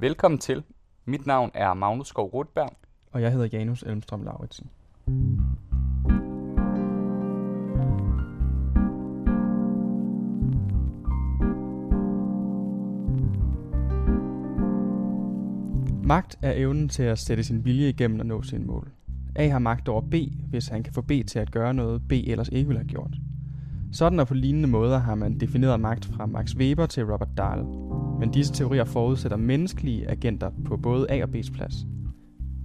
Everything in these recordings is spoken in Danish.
Velkommen til. Mit navn er Magnus Skov Rutberg. Og jeg hedder Janus Elmstrøm Lauritsen. Magt er evnen til at sætte sin vilje igennem og nå sine mål. A har magt over B, hvis han kan få B til at gøre noget, B ellers ikke ville have gjort. Sådan og på lignende måder har man defineret magt fra Max Weber til Robert Dahl. Men disse teorier forudsætter menneskelige agenter på både A og B's plads.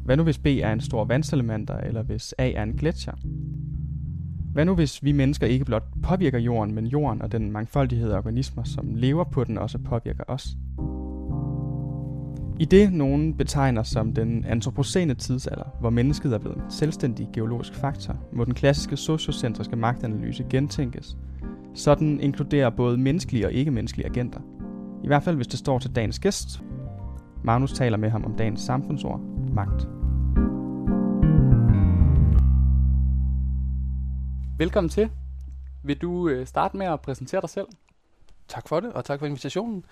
Hvad nu hvis B er en stor vandselementer, eller hvis A er en gletsjer? Hvad nu hvis vi mennesker ikke blot påvirker jorden, men jorden og den mangfoldighed af organismer, som lever på den, også påvirker os? I det nogen betegner som den antropocene tidsalder, hvor mennesket er blevet en selvstændig geologisk faktor, må den klassiske sociocentriske magtanalyse gentænkes. Sådan inkluderer både menneskelige og ikke-menneskelige agenter. I hvert fald hvis det står til dagens gæst. Magnus taler med ham om dagens samfundsord, magt. Velkommen til. Vil du øh, starte med at præsentere dig selv? Tak for det, og tak for invitationen.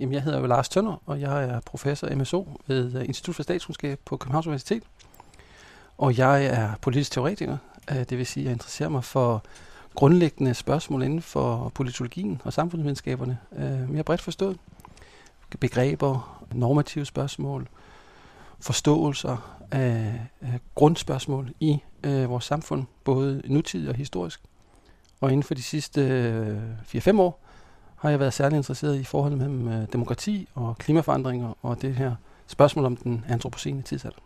Jamen, jeg hedder jo Lars Tønder, og jeg er professor MSO ved øh, Institut for Statskundskab på Københavns Universitet. Og jeg er politisk teoretiker, øh, det vil sige, at jeg interesserer mig for grundlæggende spørgsmål inden for politologien og samfundsvidenskaberne, øh, mere bredt forstået. Begreber, normative spørgsmål, forståelser af, grundspørgsmål i øh, vores samfund, både nutidigt og historisk. Og inden for de sidste øh, 4-5 år har jeg været særlig interesseret i forholdet mellem øh, demokrati og klimaforandringer og det her spørgsmål om den antropocene tidsalder.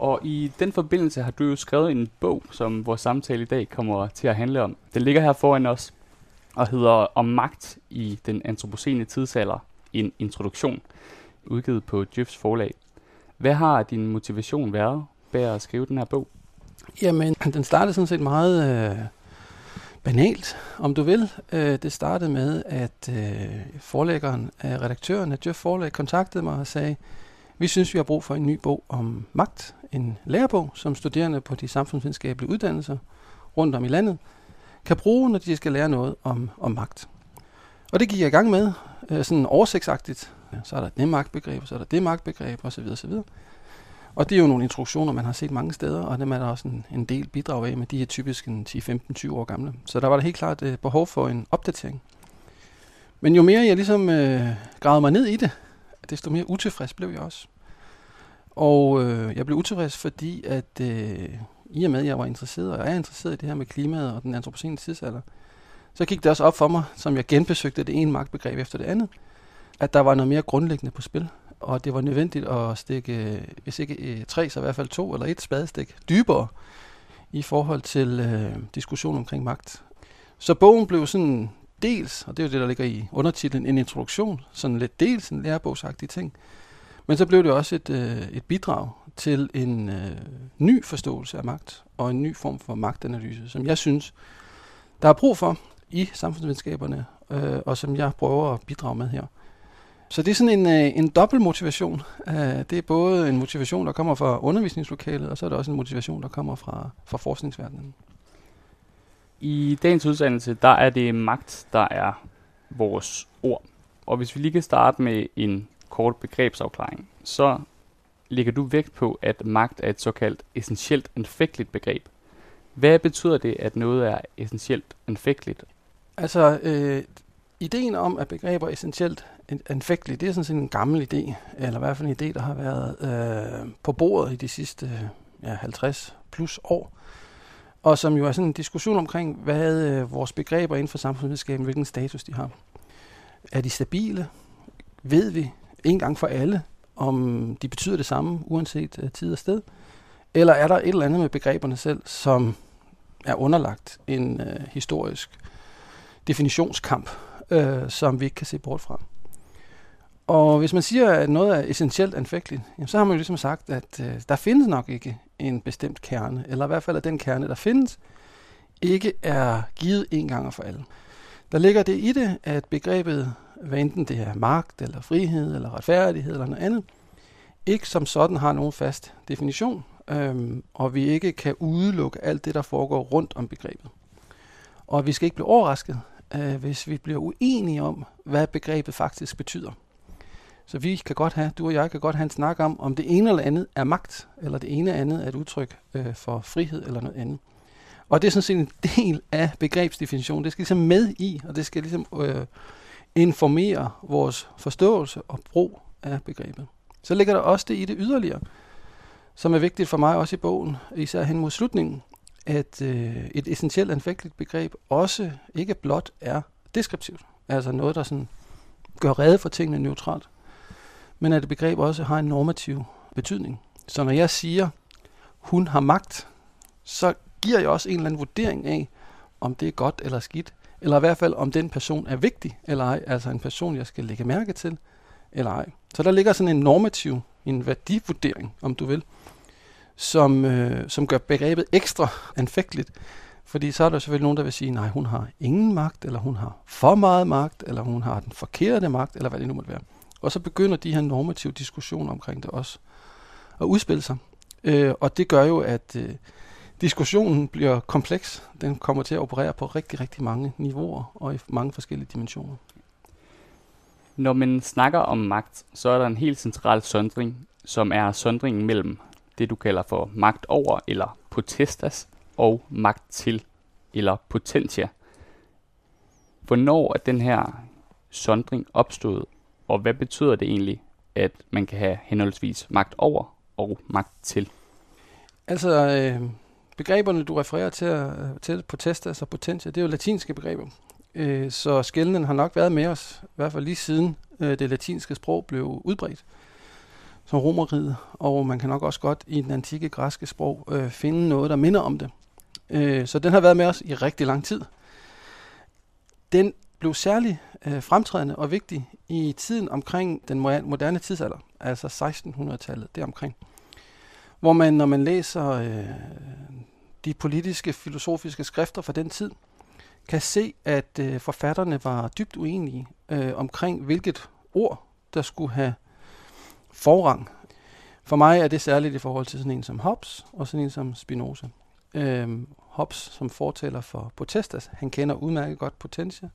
Og i den forbindelse har du jo skrevet en bog, som vores samtale i dag kommer til at handle om. Den ligger her foran os og hedder Om magt i den antropocene tidsalder, en introduktion, udgivet på Jeffs forlag. Hvad har din motivation været bag at skrive den her bog? Jamen, den startede sådan set meget øh, banalt, om du vil. Øh, det startede med, at øh, forlæggeren af redaktøren af Jeff Forlag kontaktede mig og sagde, vi synes, vi har brug for en ny bog om magt, en lærebog, som studerende på de samfundsvidenskabelige uddannelser rundt om i landet kan bruge, når de skal lære noget om, om magt. Og det gik jeg i gang med, øh, sådan oversigtsagtigt. Så er der det magtbegreb, så er der det magtbegreb osv. osv. Og det er jo nogle introduktioner, man har set mange steder, og dem er der også en, en del bidrag af, med de er typisk 10, 15, 20 år gamle. Så der var der helt klart øh, behov for en opdatering. Men jo mere jeg ligesom øh, gravede mig ned i det, desto mere utilfreds blev jeg også. Og øh, jeg blev utilfreds, fordi at øh, i og med, at jeg var interesseret, og jeg er interesseret i det her med klimaet og den antropocene tidsalder, så gik det også op for mig, som jeg genbesøgte det ene magtbegreb efter det andet, at der var noget mere grundlæggende på spil og det var nødvendigt at stikke, øh, hvis ikke øh, tre, så i hvert fald to eller et spadestik dybere i forhold til øh, diskussion omkring magt. Så bogen blev sådan dels, og det er jo det, der ligger i undertitlen, en introduktion, sådan lidt dels en lærebogsagtig ting, men så blev det også et, øh, et bidrag til en øh, ny forståelse af magt, og en ny form for magtanalyse, som jeg synes, der er brug for i samfundsvidenskaberne, øh, og som jeg prøver at bidrage med her. Så det er sådan en, øh, en dobbelt motivation. Øh, det er både en motivation, der kommer fra undervisningslokalet, og så er det også en motivation, der kommer fra, fra forskningsverdenen. I dagens udsendelse, der er det magt, der er vores ord. Og hvis vi lige kan starte med en kort begrebsafklaring, så lægger du vægt på, at magt er et såkaldt essentielt anfægteligt begreb. Hvad betyder det, at noget er essentielt anfægteligt? Altså, øh, ideen om, at begreber er essentielt anfægtelige, det er sådan set en gammel idé, eller i hvert fald en idé, der har været øh, på bordet i de sidste ja, 50 plus år, og som jo er sådan en diskussion omkring, hvad øh, vores begreber inden for samfundsvidenskaben, hvilken status de har. Er de stabile? Ved vi en gang for alle, om de betyder det samme, uanset øh, tid og sted? Eller er der et eller andet med begreberne selv, som er underlagt en øh, historisk definitionskamp, øh, som vi ikke kan se bort fra. Og hvis man siger, at noget er essentielt anfægteligt, jamen, så har man jo ligesom sagt, at øh, der findes nok ikke en bestemt kerne, eller i hvert fald at den kerne, der findes, ikke er givet en gang for alle. Der ligger det i det, at begrebet, hvad enten det er magt, eller frihed, eller retfærdighed, eller noget andet, ikke som sådan har nogen fast definition, øhm, og vi ikke kan udelukke alt det, der foregår rundt om begrebet. Og vi skal ikke blive overrasket, øh, hvis vi bliver uenige om, hvad begrebet faktisk betyder. Så vi kan godt have, du og jeg kan godt have en snak om, om det ene eller andet er magt, eller det ene eller andet er et udtryk øh, for frihed eller noget andet. Og det er sådan set en del af begrebsdefinitionen. Det skal ligesom med i, og det skal ligesom øh, informere vores forståelse og brug af begrebet. Så ligger der også det i det yderligere, som er vigtigt for mig også i bogen, især hen mod slutningen, at øh, et essentielt anfægteligt begreb også ikke blot er deskriptivt, altså noget, der sådan gør redde for tingene neutralt, men at et begreb også har en normativ betydning. Så når jeg siger, hun har magt, så giver jeg også en eller anden vurdering af, om det er godt eller skidt, eller i hvert fald om den person er vigtig eller ej, altså en person, jeg skal lægge mærke til, eller ej. Så der ligger sådan en normativ, en værdivurdering, om du vil, som, øh, som gør begrebet ekstra anfægteligt. Fordi så er der selvfølgelig nogen, der vil sige, nej, hun har ingen magt, eller hun har for meget magt, eller hun har den forkerte magt, eller hvad det nu måtte være. Og så begynder de her normative diskussioner omkring det også at udspille sig. Øh, og det gør jo, at øh, diskussionen bliver kompleks. Den kommer til at operere på rigtig, rigtig mange niveauer og i mange forskellige dimensioner. Når man snakker om magt, så er der en helt central sondring, som er sondringen mellem det, du kalder for magt over eller potestas, og magt til eller potentia. Hvornår er den her sondring opstået, og hvad betyder det egentlig, at man kan have henholdsvis magt over og magt til? Altså, øh, begreberne, du refererer til, til på potestas altså og potentia, det er jo latinske begreber. Øh, så skældenen har nok været med os, i hvert fald lige siden øh, det latinske sprog blev udbredt som romeriet, og man kan nok også godt i den antikke græske sprog øh, finde noget, der minder om det. Øh, så den har været med os i rigtig lang tid. Den blev særlig øh, fremtrædende og vigtig i tiden omkring den moderne tidsalder, altså 1600-tallet, deromkring. Hvor man, når man læser øh, de politiske, filosofiske skrifter fra den tid, kan se, at øh, forfatterne var dybt uenige øh, omkring, hvilket ord, der skulle have forrang. For mig er det særligt i forhold til sådan en som Hobbes og sådan en som Spinoza. Øhm, Hobbes som fortæller for potestas, han kender udmærket godt potentia,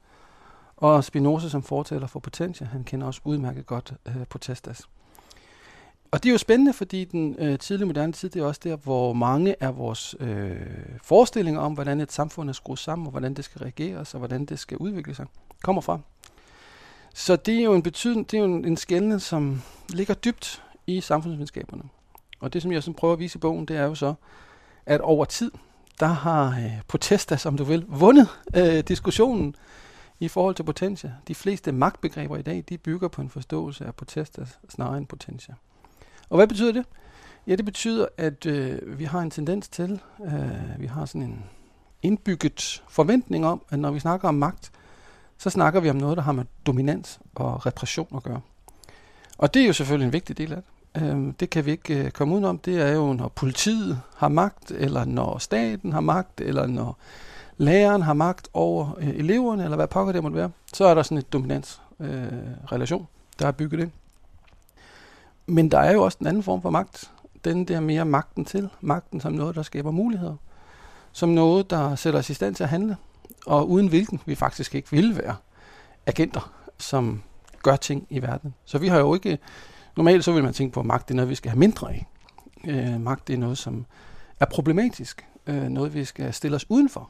og Spinoza som fortæller for potentia, han kender også udmærket godt øh, potestas. Og det er jo spændende, fordi den øh, tidlige moderne tid, det er også der, hvor mange af vores øh, forestillinger om, hvordan et samfund er skruet sammen, og hvordan det skal reageres, og hvordan det skal udvikle sig, kommer fra. Så det er jo en betydning, det er jo en, en skældning, som ligger dybt i samfundsvidenskaberne. Og det, som jeg så prøver at vise i bogen, det er jo så, at over tid, der har øh, protester, som du vil, vundet øh, diskussionen i forhold til potentia. De fleste magtbegreber i dag, de bygger på en forståelse af protester snarere end potentia. Og hvad betyder det? Ja, det betyder, at øh, vi har en tendens til, øh, vi har sådan en indbygget forventning om, at når vi snakker om magt, så snakker vi om noget, der har med dominans og repression at gøre. Og det er jo selvfølgelig en vigtig del af det. Øh, det kan vi ikke øh, komme udenom. Det er jo, når politiet har magt, eller når staten har magt, eller når læreren har magt over øh, eleverne, eller hvad pokker det måtte være, så er der sådan et dominansrelation, øh, der er bygget ind. Men der er jo også en anden form for magt. Den der mere magten til. Magten som noget, der skaber muligheder. Som noget, der sætter os i stand til at handle og uden hvilken vi faktisk ikke ville være agenter, som gør ting i verden. Så vi har jo ikke, normalt så vil man tænke på, at magt er noget, vi skal have mindre af. Øh, magt er noget, som er problematisk, øh, noget vi skal stille os udenfor.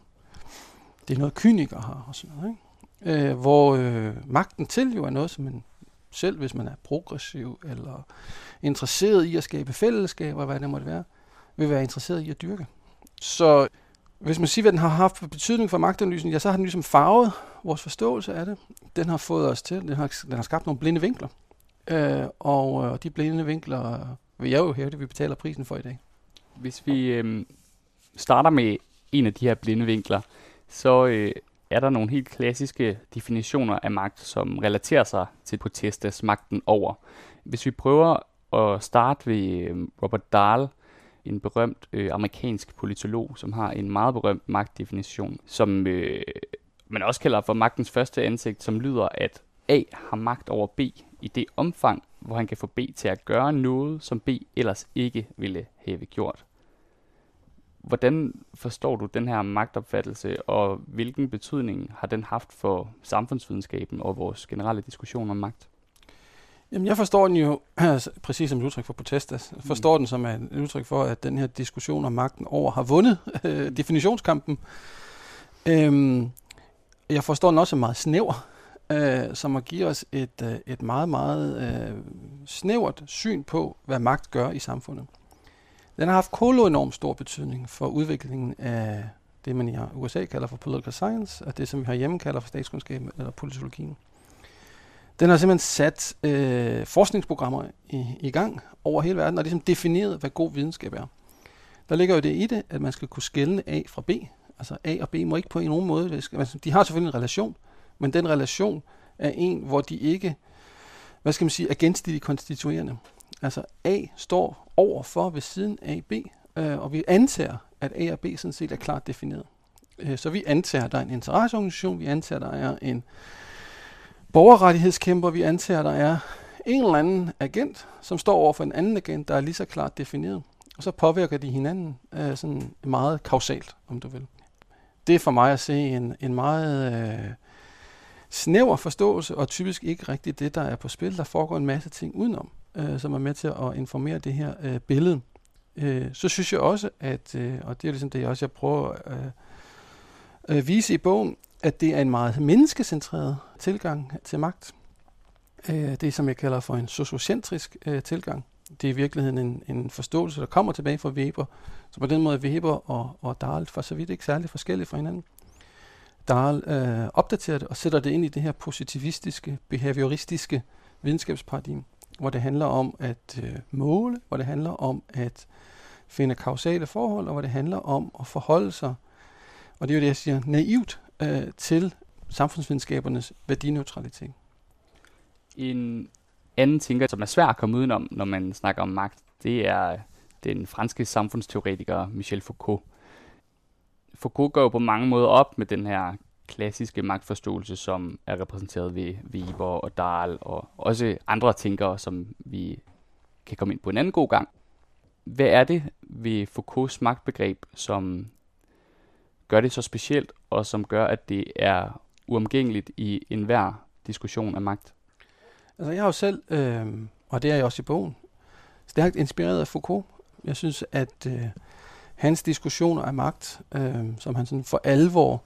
Det er noget, kynikere har og sådan noget. Ikke? Øh, hvor øh, magten til jo er noget, som man selv, hvis man er progressiv eller interesseret i at skabe fællesskaber, hvad det måtte være, vil være interesseret i at dyrke. Så hvis man siger, hvad den har haft betydning for magtanalysen, ja, så har den ligesom farvet vores forståelse af det. Den har fået os til, den har, den har skabt nogle blinde vinkler. Øh, og øh, de blinde vinkler vil jeg jo hæve vi betaler prisen for i dag. Hvis vi øh, starter med en af de her blinde vinkler, så øh, er der nogle helt klassiske definitioner af magt, som relaterer sig til protestas magten over. Hvis vi prøver at starte ved øh, Robert Dahl, en berømt øh, amerikansk politolog, som har en meget berømt magtdefinition, som øh, man også kalder for magtens første ansigt, som lyder, at A har magt over B i det omfang, hvor han kan få B til at gøre noget, som B ellers ikke ville have gjort. Hvordan forstår du den her magtopfattelse, og hvilken betydning har den haft for samfundsvidenskaben og vores generelle diskussion om magt? Jamen, jeg forstår den jo præcis som et udtryk for protestas. Jeg forstår mm. den som et udtryk for, at den her diskussion om magten over har vundet øh, definitionskampen. Øhm, jeg forstår den også meget snæver, øh, som at give os et, øh, et meget, meget øh, snævert syn på, hvad magt gør i samfundet. Den har haft kolo enormt stor betydning for udviklingen af det, man i USA kalder for political science, og det, som vi hjemme kalder for statskundskab eller politologien. Den har simpelthen sat øh, forskningsprogrammer i, i gang over hele verden, og ligesom defineret, hvad god videnskab er. Der ligger jo det i det, at man skal kunne skelne A fra B. Altså A og B må ikke på en nogen måde. Altså, de har selvfølgelig en relation, men den relation er en, hvor de ikke, hvad skal man sige, er genstidigt konstituerende. Altså A står over for ved siden af B, øh, og vi antager, at A og B sådan set er klart defineret. Øh, så vi antager, at der er en interesseorganisation, vi antager, at der er en borgerrettighedskæmper, vi antager, at der er en eller anden agent, som står over for en anden agent, der er lige så klart defineret. Og så påvirker de hinanden øh, sådan meget kausalt, om du vil. Det er for mig at se en, en meget øh, snæver forståelse, og typisk ikke rigtigt det, der er på spil. Der foregår en masse ting udenom, øh, som er med til at informere det her øh, billede. Øh, så synes jeg også, at, øh, og det er ligesom det, jeg også jeg prøver at øh, øh, vise i bogen, at det er en meget menneskecentreret tilgang til magt. Øh, det, som jeg kalder for en sociocentrisk øh, tilgang. Det er i virkeligheden en, en forståelse, der kommer tilbage fra Weber. Så på den måde er Weber og, og Dahl for så vidt ikke særlig forskellige fra hinanden. Dahl øh, opdaterer det og sætter det ind i det her positivistiske, behavioristiske videnskabsparadigme, hvor det handler om at øh, måle, hvor det handler om at finde kausale forhold, og hvor det handler om at forholde sig, og det er jo det, jeg siger, naivt øh, til samfundsvidenskabernes værdineutralitet. En anden tænker, som er svær at komme udenom, når man snakker om magt, det er øh, den franske samfundsteoretiker Michel Foucault. Foucault går jo på mange måder op med den her klassiske magtforståelse, som er repræsenteret ved Weber og Dahl, og også andre tænkere, som vi kan komme ind på en anden god gang. Hvad er det ved Foucaults magtbegreb, som gør det så specielt, og som gør, at det er uomgængeligt i enhver diskussion af magt? Altså jeg har jo selv, øh, og det er jeg også i bogen, stærkt inspireret af Foucault. Jeg synes, at øh, hans diskussioner af magt, øh, som han sådan for alvor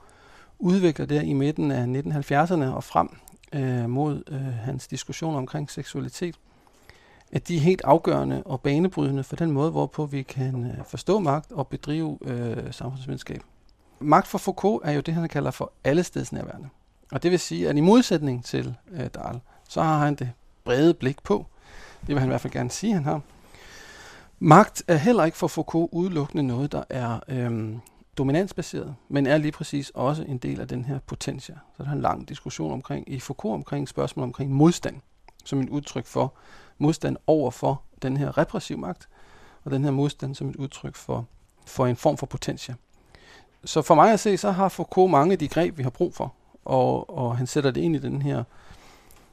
udvikler der i midten af 1970'erne og frem øh, mod øh, hans diskussion omkring seksualitet, at de er helt afgørende og banebrydende for den måde, hvorpå vi kan øh, forstå magt og bedrive øh, samfundsvidenskab. Magt for Foucault er jo det, han kalder for allestedsnærværende. Og det vil sige, at i modsætning til øh, Dahl, så har han det brede blik på. Det vil han i hvert fald gerne sige, han har. Magt er heller ikke for Foucault udelukkende noget, der er øhm, dominansbaseret, men er lige præcis også en del af den her potentia. Så der er en lang diskussion omkring, i Foucault omkring spørgsmål omkring modstand, som et udtryk for modstand over for den her repressiv magt, og den her modstand som et udtryk for, for en form for potentia. Så for mig at se, så har Foucault mange af de greb, vi har brug for, og, og han sætter det ind i den her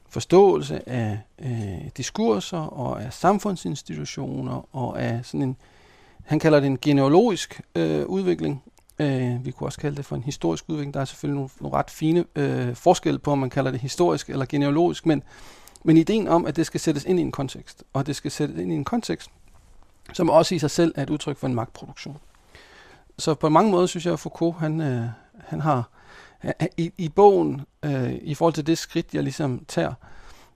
forståelse af øh, diskurser og af samfundsinstitutioner og af sådan en, han kalder det en genealogisk øh, udvikling. Øh, vi kunne også kalde det for en historisk udvikling. Der er selvfølgelig nogle, nogle ret fine øh, forskelle på, om man kalder det historisk eller genealogisk, men, men ideen om, at det skal sættes ind i en kontekst, og det skal sættes ind i en kontekst, som også i sig selv er et udtryk for en magtproduktion. Så på mange måder synes jeg, at Foucault han, øh, han har i, i bogen, øh, i forhold til det skridt, jeg ligesom tager,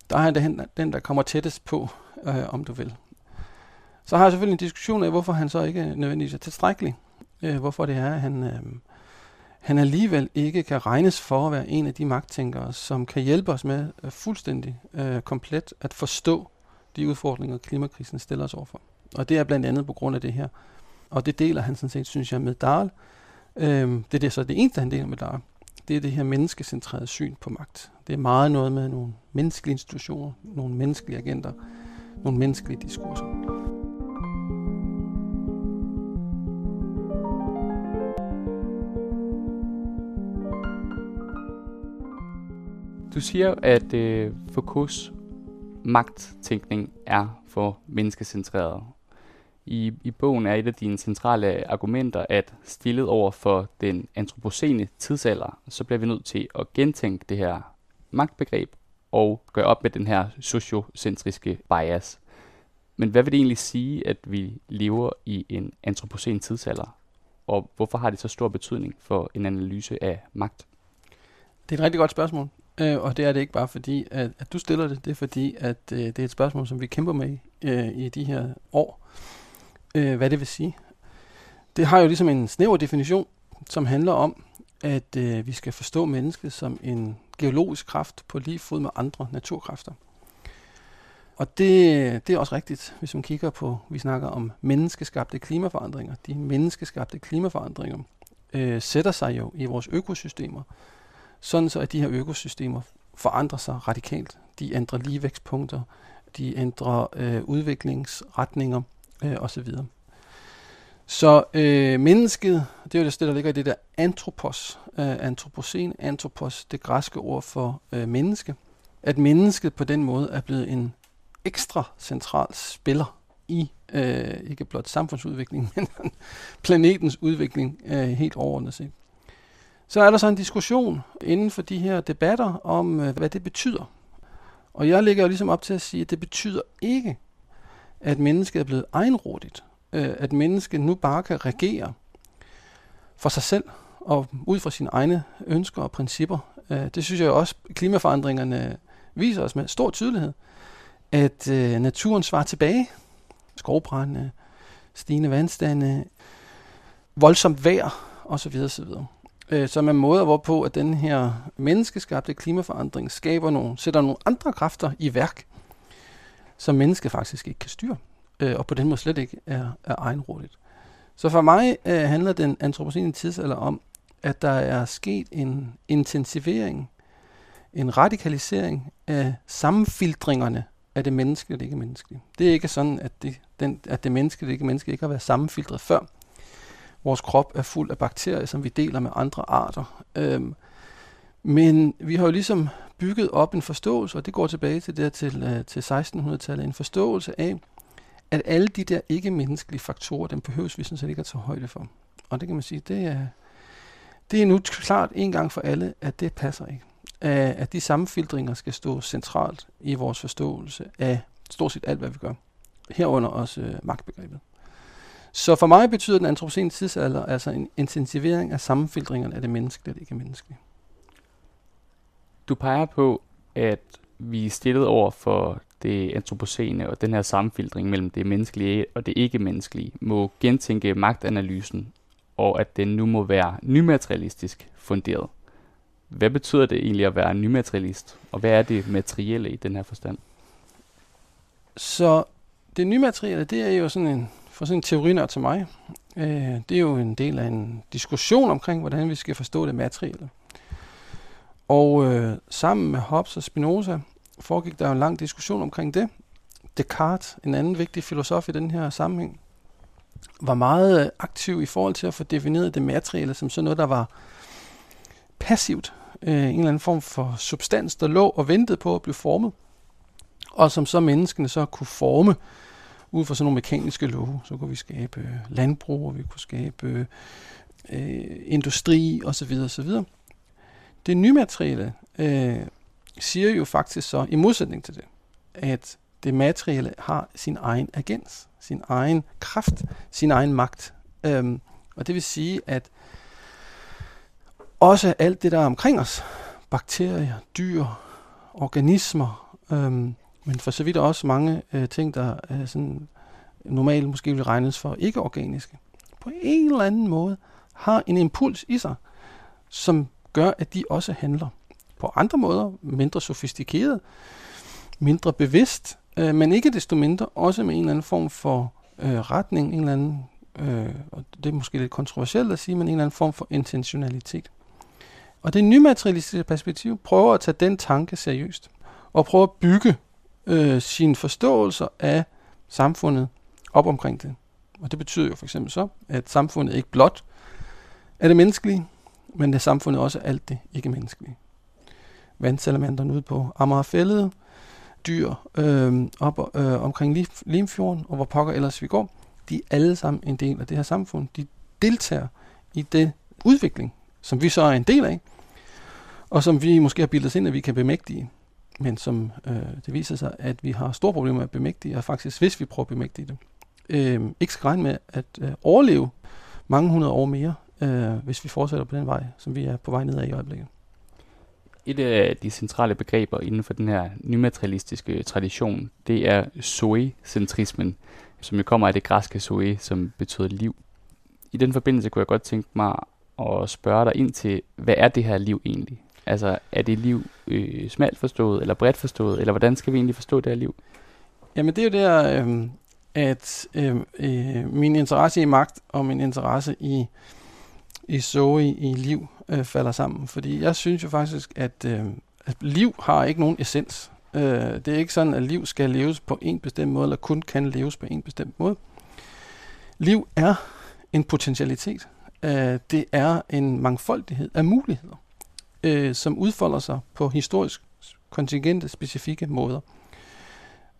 der er han den, der kommer tættest på, øh, om du vil. Så har jeg selvfølgelig en diskussion af, hvorfor han så ikke nødvendigvis er tilstrækkelig. Øh, hvorfor det er, at han, øh, han alligevel ikke kan regnes for at være en af de magttænkere, som kan hjælpe os med øh, fuldstændig øh, komplet at forstå de udfordringer, klimakrisen stiller os overfor. Og det er blandt andet på grund af det her. Og det deler han sådan set, synes jeg, med Dahl. Øh, det er det så det eneste, han deler med Dahl det er det her menneskecentrerede syn på magt. Det er meget noget med nogle menneskelige institutioner, nogle menneskelige agenter, nogle menneskelige diskurser. Du siger, at øh, Foucaults magttænkning er for menneskecentreret. I, I bogen er et af dine centrale argumenter, at stillet over for den antropocene tidsalder, så bliver vi nødt til at gentænke det her magtbegreb og gøre op med den her sociocentriske bias. Men hvad vil det egentlig sige, at vi lever i en antropocen tidsalder? Og hvorfor har det så stor betydning for en analyse af magt? Det er et rigtig godt spørgsmål. Øh, og det er det ikke bare fordi, at, at du stiller det. Det er fordi, at øh, det er et spørgsmål, som vi kæmper med øh, i de her år. Øh, hvad det vil sige. Det har jo ligesom en snæver definition, som handler om, at øh, vi skal forstå mennesket som en geologisk kraft på lige fod med andre naturkræfter. Og det, det er også rigtigt, hvis man kigger på, vi snakker om menneskeskabte klimaforandringer. De menneskeskabte klimaforandringer øh, sætter sig jo i vores økosystemer, sådan så at de her økosystemer forandrer sig radikalt. De ændrer ligevækstpunkter, de ændrer øh, udviklingsretninger øh, osv. Så øh, mennesket, det er jo det der ligger i det der antropos, øh, antropocen, antropos, det græske ord for øh, menneske. At mennesket på den måde er blevet en ekstra central spiller i øh, ikke blot samfundsudviklingen, men planetens udvikling øh, helt overordnet set. Så er der så en diskussion inden for de her debatter om, øh, hvad det betyder. Og jeg ligger jo ligesom op til at sige, at det betyder ikke, at mennesket er blevet egenrådigt. Øh, at mennesket nu bare kan regere for sig selv og ud fra sine egne ønsker og principper. Øh, det synes jeg også, klimaforandringerne viser os med stor tydelighed, at naturen svarer tilbage. Skovbrænde, stigende vandstande, voldsomt vejr osv. osv. Øh, som er måder, hvorpå at den her menneskeskabte klimaforandring skaber nogle, sætter nogle andre kræfter i værk, som mennesket faktisk ikke kan styre, øh, og på den måde slet ikke er, er egenrådigt. Så for mig øh, handler den antropocene tidsalder om, at der er sket en intensivering, en radikalisering af sammenfiltringerne af det menneskelige og det ikke menneskelige. Det er ikke sådan, at det, den, at det menneskelige og det ikke menneskelige ikke har været sammenfiltret før. Vores krop er fuld af bakterier, som vi deler med andre arter. Øhm, men vi har jo ligesom bygget op en forståelse, og det går tilbage til der til, øh, til 1600-tallet, en forståelse af, at alle de der ikke-menneskelige faktorer, dem behøves vi sådan set ikke at tage højde for. Og det kan man sige, det er, det er nu klart en gang for alle, at det passer ikke. At de sammenfiltringer skal stå centralt i vores forståelse af stort set alt, hvad vi gør. Herunder også øh, magtbegrebet. Så for mig betyder den antropocene tidsalder altså en intensivering af sammenfiltringerne af det menneskelige og det ikke menneskelige. Du peger på, at vi er stillet over for det antropocene og den her sammenfiltring mellem det menneskelige og det ikke-menneskelige, må gentænke magtanalysen, og at den nu må være nymaterialistisk funderet. Hvad betyder det egentlig at være nymaterialist, og hvad er det materielle i den her forstand? Så det nymaterielle, det er jo sådan en for sådan en teorinør til mig, øh, det er jo en del af en diskussion omkring, hvordan vi skal forstå det materielle. Og øh, sammen med Hobbes og Spinoza foregik der jo en lang diskussion omkring det. Descartes, en anden vigtig filosof i den her sammenhæng, var meget aktiv i forhold til at få defineret det materielle som sådan noget, der var passivt. Øh, en eller anden form for substans, der lå og ventede på at blive formet. Og som så menneskene så kunne forme ud fra sådan nogle mekaniske love, så kunne vi skabe øh, landbrug, og vi kunne skabe øh, industri osv. osv. Det nye materiale øh, siger jo faktisk så, i modsætning til det, at det materielle har sin egen agens, sin egen kraft, sin egen magt. Øhm, og det vil sige, at også alt det, der er omkring os, bakterier, dyr, organismer, øhm, men for så vidt også mange øh, ting, der øh, sådan, normalt måske vil regnes for ikke-organiske, på en eller anden måde har en impuls i sig, som gør, at de også handler på andre måder, mindre sofistikeret, mindre bevidst, øh, men ikke desto mindre også med en eller anden form for øh, retning, en eller anden, øh, og det er måske lidt kontroversielt at sige, men en eller anden form for intentionalitet. Og det nymaterialistiske perspektiv prøver at tage den tanke seriøst, og prøver at bygge øh, sine forståelser af samfundet op omkring det. Og det betyder jo for eksempel så, at samfundet ikke blot er det menneskelige, men det samfundet også alt det ikke-menneskelige. Vandsalamenterne ude på Amagerfællet, dyr øh, op øh, omkring Limfjorden, og hvor pokker ellers vi går, de er alle sammen en del af det her samfund. De deltager i det udvikling, som vi så er en del af, og som vi måske har bildet os ind, at vi kan bemægtige men som øh, det viser sig, at vi har store problemer med at bemægtige, og faktisk hvis vi prøver at bemægtige det, øh, ikke skal regne med at øh, overleve mange hundrede år mere, øh, hvis vi fortsætter på den vej, som vi er på vej nedad i øjeblikket. Et af de centrale begreber inden for den her nymaterialistiske tradition, det er zoe-centrismen, som jo kommer af det græske zoe, som betyder liv. I den forbindelse kunne jeg godt tænke mig at spørge dig ind til, hvad er det her liv egentlig? Altså, er det liv øh, smalt forstået, eller bredt forstået, eller hvordan skal vi egentlig forstå det her liv? Jamen, det er jo der, øh, at øh, øh, min interesse i magt og min interesse i, i Zoe, i liv, øh, falder sammen. Fordi jeg synes jo faktisk, at, øh, at liv har ikke nogen essens. Øh, det er ikke sådan, at liv skal leves på en bestemt måde, eller kun kan leves på en bestemt måde. Liv er en potentialitet. Øh, det er en mangfoldighed af muligheder, øh, som udfolder sig på historisk kontingente specifikke måder.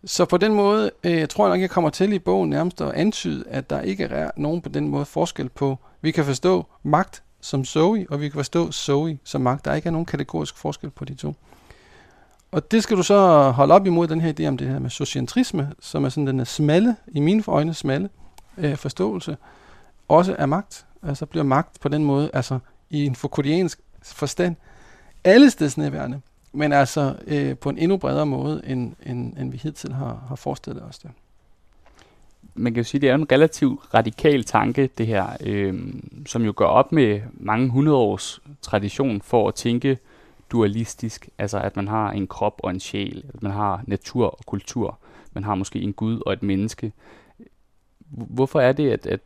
Så på den måde øh, tror jeg nok, jeg kommer til i bogen nærmest at antyde, at der ikke er nogen på den måde forskel på, vi kan forstå magt som Zoe, og vi kan forstå Zoe som magt. Der ikke er nogen kategorisk forskel på de to. Og det skal du så holde op imod den her idé om det her med socientrisme, som er sådan den smalle, i mine øjne smalle øh, forståelse, også af magt. Altså bliver magt på den måde, altså i en Foucaultiansk forstand, alle stedsnærværende, men altså øh, på en endnu bredere måde, end, end, end vi hidtil har, har forestillet os det. Man kan jo sige, at det er en relativt radikal tanke, det her, øh, som jo går op med mange hundrede års tradition for at tænke dualistisk, altså at man har en krop og en sjæl, at man har natur og kultur, man har måske en gud og et menneske. Hvorfor er det, at, at,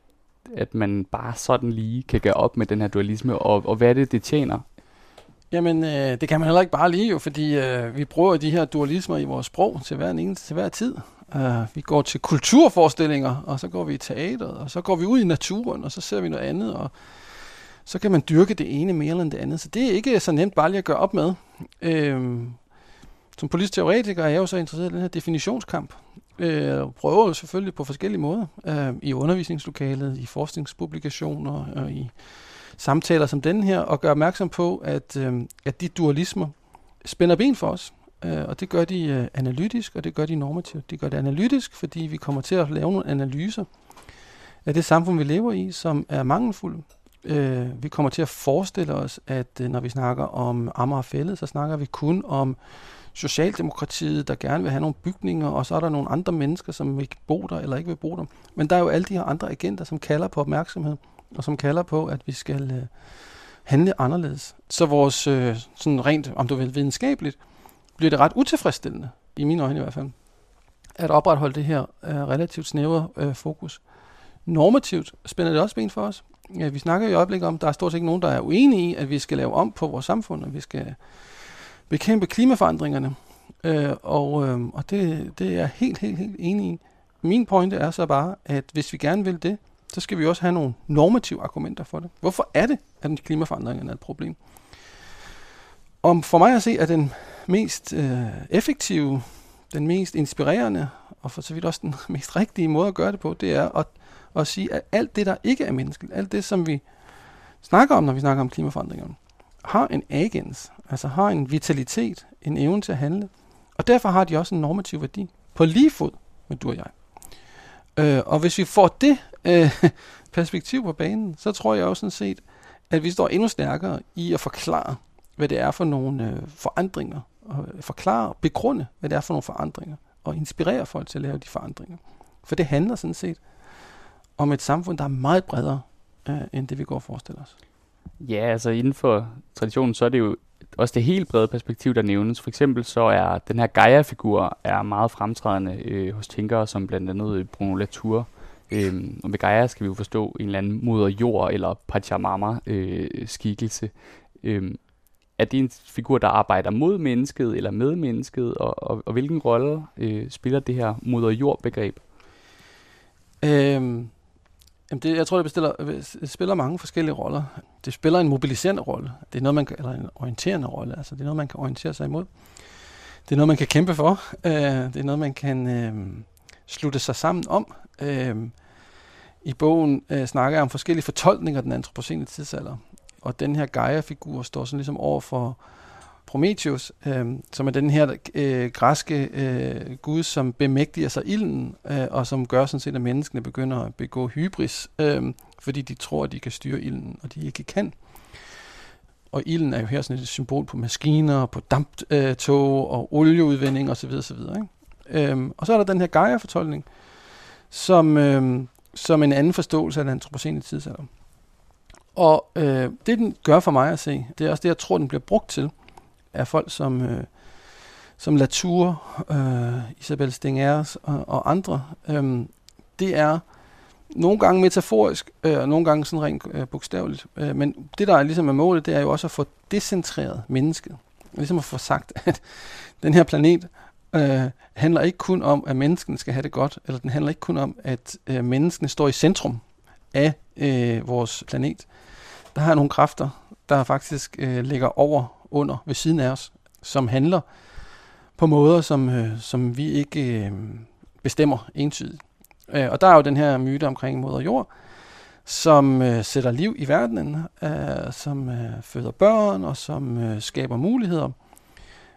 at man bare sådan lige kan gøre op med den her dualisme, og, og hvad er det, det tjener? Jamen, øh, det kan man heller ikke bare lige jo, fordi øh, vi bruger de her dualismer i vores sprog til hver, en, til hver tid. Uh, vi går til kulturforestillinger, og så går vi i teateret, og så går vi ud i naturen, og så ser vi noget andet, og så kan man dyrke det ene mere end det andet. Så det er ikke så nemt bare lige at gøre op med. Uh, som politisk teoretiker er jeg jo så interesseret i den her definitionskamp. Øh, prøver jo selvfølgelig på forskellige måder. Øh, I undervisningslokalet, i forskningspublikationer, og i samtaler som denne her, og gøre opmærksom på, at, øh, at de dualismer spænder ben for os. Øh, og det gør de øh, analytisk, og det gør de normativt. De gør det analytisk, fordi vi kommer til at lave nogle analyser af det samfund, vi lever i, som er mangelfulde. Øh, vi kommer til at forestille os, at øh, når vi snakker om Amagerfællet, så snakker vi kun om Socialdemokratiet, der gerne vil have nogle bygninger, og så er der nogle andre mennesker, som ikke bo der eller ikke vil bo der. Men der er jo alle de her andre agenter, som kalder på opmærksomhed, og som kalder på, at vi skal øh, handle anderledes. Så vores, øh, sådan rent, om du vil, videnskabeligt, bliver det ret utilfredsstillende, i mine øjne i hvert fald, at opretholde det her øh, relativt snævre øh, fokus. Normativt spænder det også ben for os. Ja, vi snakker i øjeblikket om, at der er stort set ikke nogen, der er uenige i, at vi skal lave om på vores samfund, og vi skal bekæmpe klimaforandringerne. Øh, og øh, og det, det er jeg helt, helt, helt enig i. Min pointe er så bare, at hvis vi gerne vil det, så skal vi også have nogle normative argumenter for det. Hvorfor er det, at klimaforandringerne er et problem? Om for mig at se, at den mest øh, effektive, den mest inspirerende, og for så vidt også den mest rigtige måde at gøre det på, det er at, at sige, at alt det, der ikke er menneskeligt, alt det, som vi snakker om, når vi snakker om klimaforandringerne, har en agens, altså har en vitalitet, en evne til at handle, og derfor har de også en normativ værdi, på lige fod med du og jeg. Øh, og hvis vi får det øh, perspektiv på banen, så tror jeg også sådan set, at vi står endnu stærkere i at forklare, hvad det er for nogle øh, forandringer, og øh, forklare, begrunde, hvad det er for nogle forandringer, og inspirere folk til at lave de forandringer. For det handler sådan set om et samfund, der er meget bredere, øh, end det vi går og forestiller os. Ja, altså inden for traditionen, så er det jo også det helt brede perspektiv, der nævnes. For eksempel så er den her Gaia-figur er meget fremtrædende øh, hos tænkere, som blandt andet øh, Bruno Latour. Øhm, og med Gaia skal vi jo forstå en eller anden moder jord eller Pachamama-skikkelse. Øh, øhm, er det en figur, der arbejder mod mennesket eller med mennesket, og, og, og hvilken rolle øh, spiller det her moder jord begreb? Øhm, jamen det, jeg tror, det, bestiller, det spiller mange forskellige roller. Det spiller en mobiliserende rolle. Det er noget, man kan, eller en orienterende rolle. Altså, det er noget, man kan orientere sig imod. Det er noget, man kan kæmpe for. Øh, det er noget, man kan øh, slutte sig sammen om. Øh, I bogen øh, snakker jeg om forskellige fortolkninger af den antropocene tidsalder og den her Gaia-figur står sådan ligesom over for Prometheus, øh, som er den her øh, græske øh, gud, som bemægtiger sig ilden, øh, og som gør sådan set, at menneskene begynder at begå hybris, øh, fordi de tror, at de kan styre ilden, og de ikke kan. Og ilden er jo her sådan et symbol på maskiner, på damptog øh, og olieudvinding osv. osv. Ikke? Øhm, og så er der den her Gaia-fortolkning, som, øh, som en anden forståelse af den antropocene tidsalder. Og øh, det, den gør for mig at se, det er også det, jeg tror, den bliver brugt til, er folk som, øh, som Latour, øh, Isabel Stengers og, og andre. Øh, det er nogle gange metaforisk, øh, og nogle gange sådan rent øh, bogstaveligt. Øh, men det, der er ligesom er målet, det er jo også at få decentreret mennesket. Ligesom at få sagt, at den her planet øh, handler ikke kun om, at menneskene skal have det godt, eller den handler ikke kun om, at øh, menneskene står i centrum af øh, vores planet. Der har nogle kræfter, der faktisk øh, ligger over, under, ved siden af os, som handler på måder, som, øh, som vi ikke øh, bestemmer entydigt. Øh, og der er jo den her myte omkring moder jord, som øh, sætter liv i verdenen, øh, som øh, føder børn og som øh, skaber muligheder,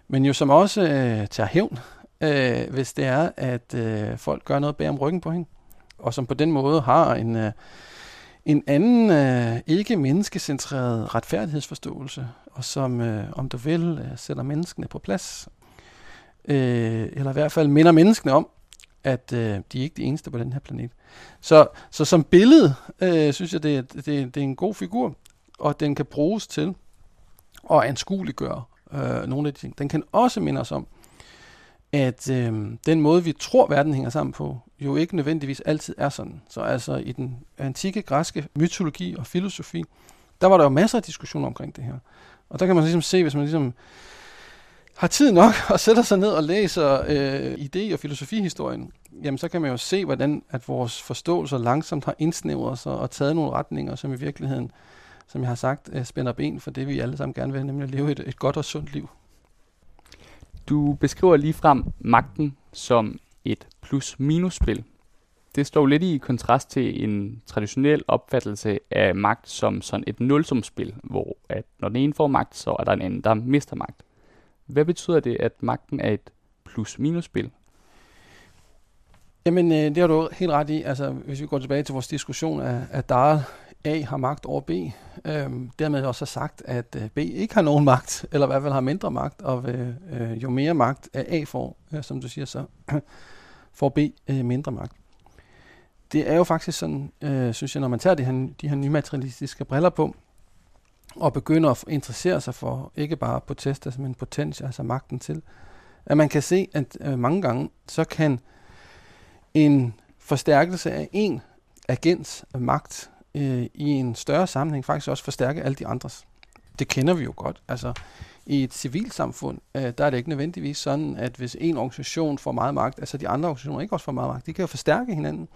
men jo som også øh, tager hævn, øh, hvis det er, at øh, folk gør noget bag om ryggen på hende, og som på den måde har en, øh, en anden øh, ikke menneskecentreret retfærdighedsforståelse, og som, øh, om du vil, øh, sætter menneskene på plads, øh, eller i hvert fald minder menneskene om, at øh, de er ikke de eneste på den her planet. Så, så som billede, øh, synes jeg, det, det, det er en god figur, og den kan bruges til at anskueliggøre øh, nogle af de ting. Den kan også minde os om, at øh, den måde, vi tror, verden hænger sammen på, jo ikke nødvendigvis altid er sådan. Så altså i den antikke græske mytologi og filosofi, der var der jo masser af diskussioner omkring det her. Og der kan man ligesom se, hvis man ligesom har tid nok og sætter sig ned og læser øh, idé- og filosofihistorien, jamen så kan man jo se, hvordan at vores forståelser langsomt har indsnævret sig og taget nogle retninger, som i virkeligheden, som jeg har sagt, øh, spænder ben for det, vi alle sammen gerne vil, nemlig at leve et, et godt og sundt liv. Du beskriver lige frem magten som et plus-minus-spil. Det står lidt i kontrast til en traditionel opfattelse af magt som sådan et nulsumspil, hvor at når den ene får magt, så er der en anden, der mister magt. Hvad betyder det, at magten er et plus-minus-spil? Jamen, øh, det har du helt ret i. Altså, hvis vi går tilbage til vores diskussion af, at der A har magt over B, øhm, dermed også sagt, at øh, B ikke har nogen magt, eller i hvert fald har mindre magt, og øh, øh, jo mere magt A får, øh, som du siger, så får B øh, mindre magt. Det er jo faktisk sådan, øh, synes jeg, når man tager de her, de her nymaterialistiske briller på, og begynder at interessere sig for ikke bare protester, altså, men potens, altså magten til, at man kan se, at øh, mange gange, så kan en forstærkelse af en agents magt øh, i en større sammenhæng faktisk også forstærke alle de andres. Det kender vi jo godt. Altså, i et civilsamfund, øh, der er det ikke nødvendigvis sådan, at hvis en organisation får meget magt, altså de andre organisationer ikke også får meget magt, de kan jo forstærke hinanden,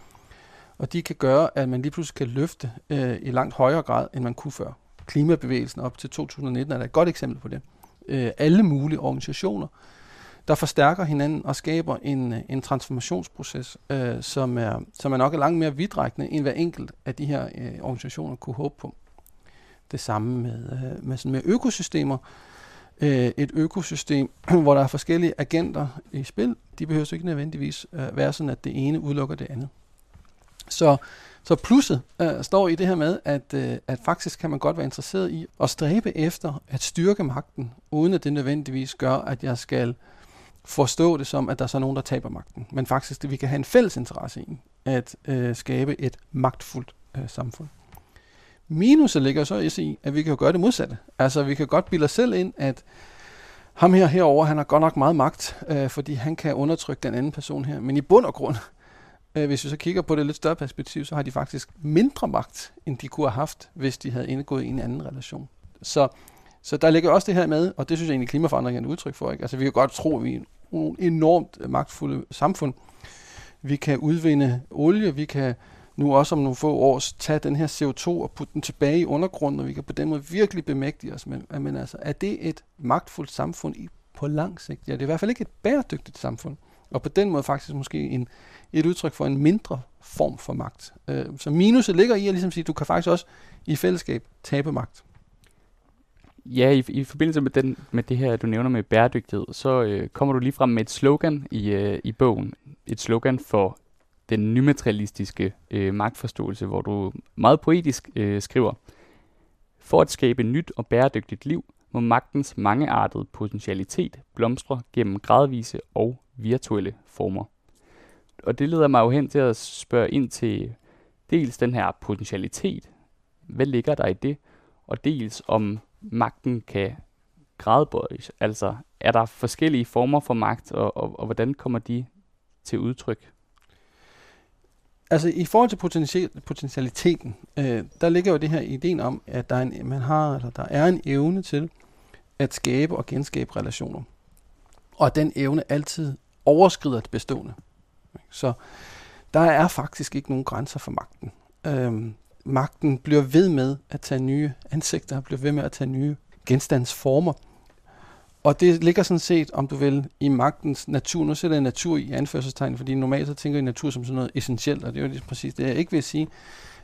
og de kan gøre, at man lige pludselig kan løfte øh, i langt højere grad, end man kunne før klimabevægelsen op til 2019 er der et godt eksempel på det. Øh, alle mulige organisationer, der forstærker hinanden og skaber en, en transformationsproces, øh, som, er, som er nok er langt mere vidtrækkende, end hver enkelt af de her øh, organisationer kunne håbe på. Det samme med, øh, med, sådan med økosystemer. Øh, et økosystem, hvor der er forskellige agenter i spil, de behøver ikke nødvendigvis øh, være sådan, at det ene udelukker det andet. Så så plusset øh, står i det her med, at, øh, at faktisk kan man godt være interesseret i at stræbe efter at styrke magten, uden at det nødvendigvis gør, at jeg skal forstå det som, at der er så nogen, der taber magten. Men faktisk, at vi kan have en fælles interesse i at øh, skabe et magtfuldt øh, samfund. Minuset ligger så i, at vi kan jo gøre det modsatte. Altså, vi kan godt bilde os selv ind, at ham her herover, han har godt nok meget magt, øh, fordi han kan undertrykke den anden person her. Men i bund og grund, Øh, hvis vi så kigger på det lidt større perspektiv, så har de faktisk mindre magt, end de kunne have haft, hvis de havde indgået i en anden relation. Så, så der ligger også det her med, og det synes jeg egentlig klimaforandring er et udtryk for. Ikke? Altså vi kan godt tro, at vi er en enormt magtfulde samfund. Vi kan udvinde olie, vi kan nu også om nogle få år tage den her CO2 og putte den tilbage i undergrunden, og vi kan på den måde virkelig bemægtige os. Men, men altså, er det et magtfuldt samfund i, på lang sigt? Ja, det er i hvert fald ikke et bæredygtigt samfund. Og på den måde faktisk måske en, et udtryk for en mindre form for magt. Øh, så minuset ligger i at ligesom sige, at du kan faktisk også i fællesskab tabe magt. Ja, i, i forbindelse med, den, med det her, du nævner med bæredygtighed, så øh, kommer du lige frem med et slogan i, øh, i bogen. Et slogan for den nymaterialistiske øh, magtforståelse, hvor du meget poetisk øh, skriver, For at skabe nyt og bæredygtigt liv, må magtens mangeartede potentialitet blomstre gennem gradvise og virtuelle former. Og det leder mig jo hen til at spørge ind til dels den her potentialitet, hvad ligger der i det, og dels om magten kan gradbøjes. Altså, er der forskellige former for magt, og, og, og hvordan kommer de til udtryk? Altså i forhold til potential, potentialiteten, øh, der ligger jo det her ideen om, at der er en, man har, eller der er en evne til at skabe og genskabe relationer. Og at den evne altid overskrider det bestående. Så der er faktisk ikke nogen grænser for magten. Øhm, magten bliver ved med at tage nye ansigter, bliver ved med at tage nye genstandsformer. Og det ligger sådan set, om du vil, i magtens natur. Nu sætter jeg natur i anførselstegn, fordi normalt så tænker jeg natur som sådan noget essentielt, og det er jo lige præcis det, jeg ikke vil sige.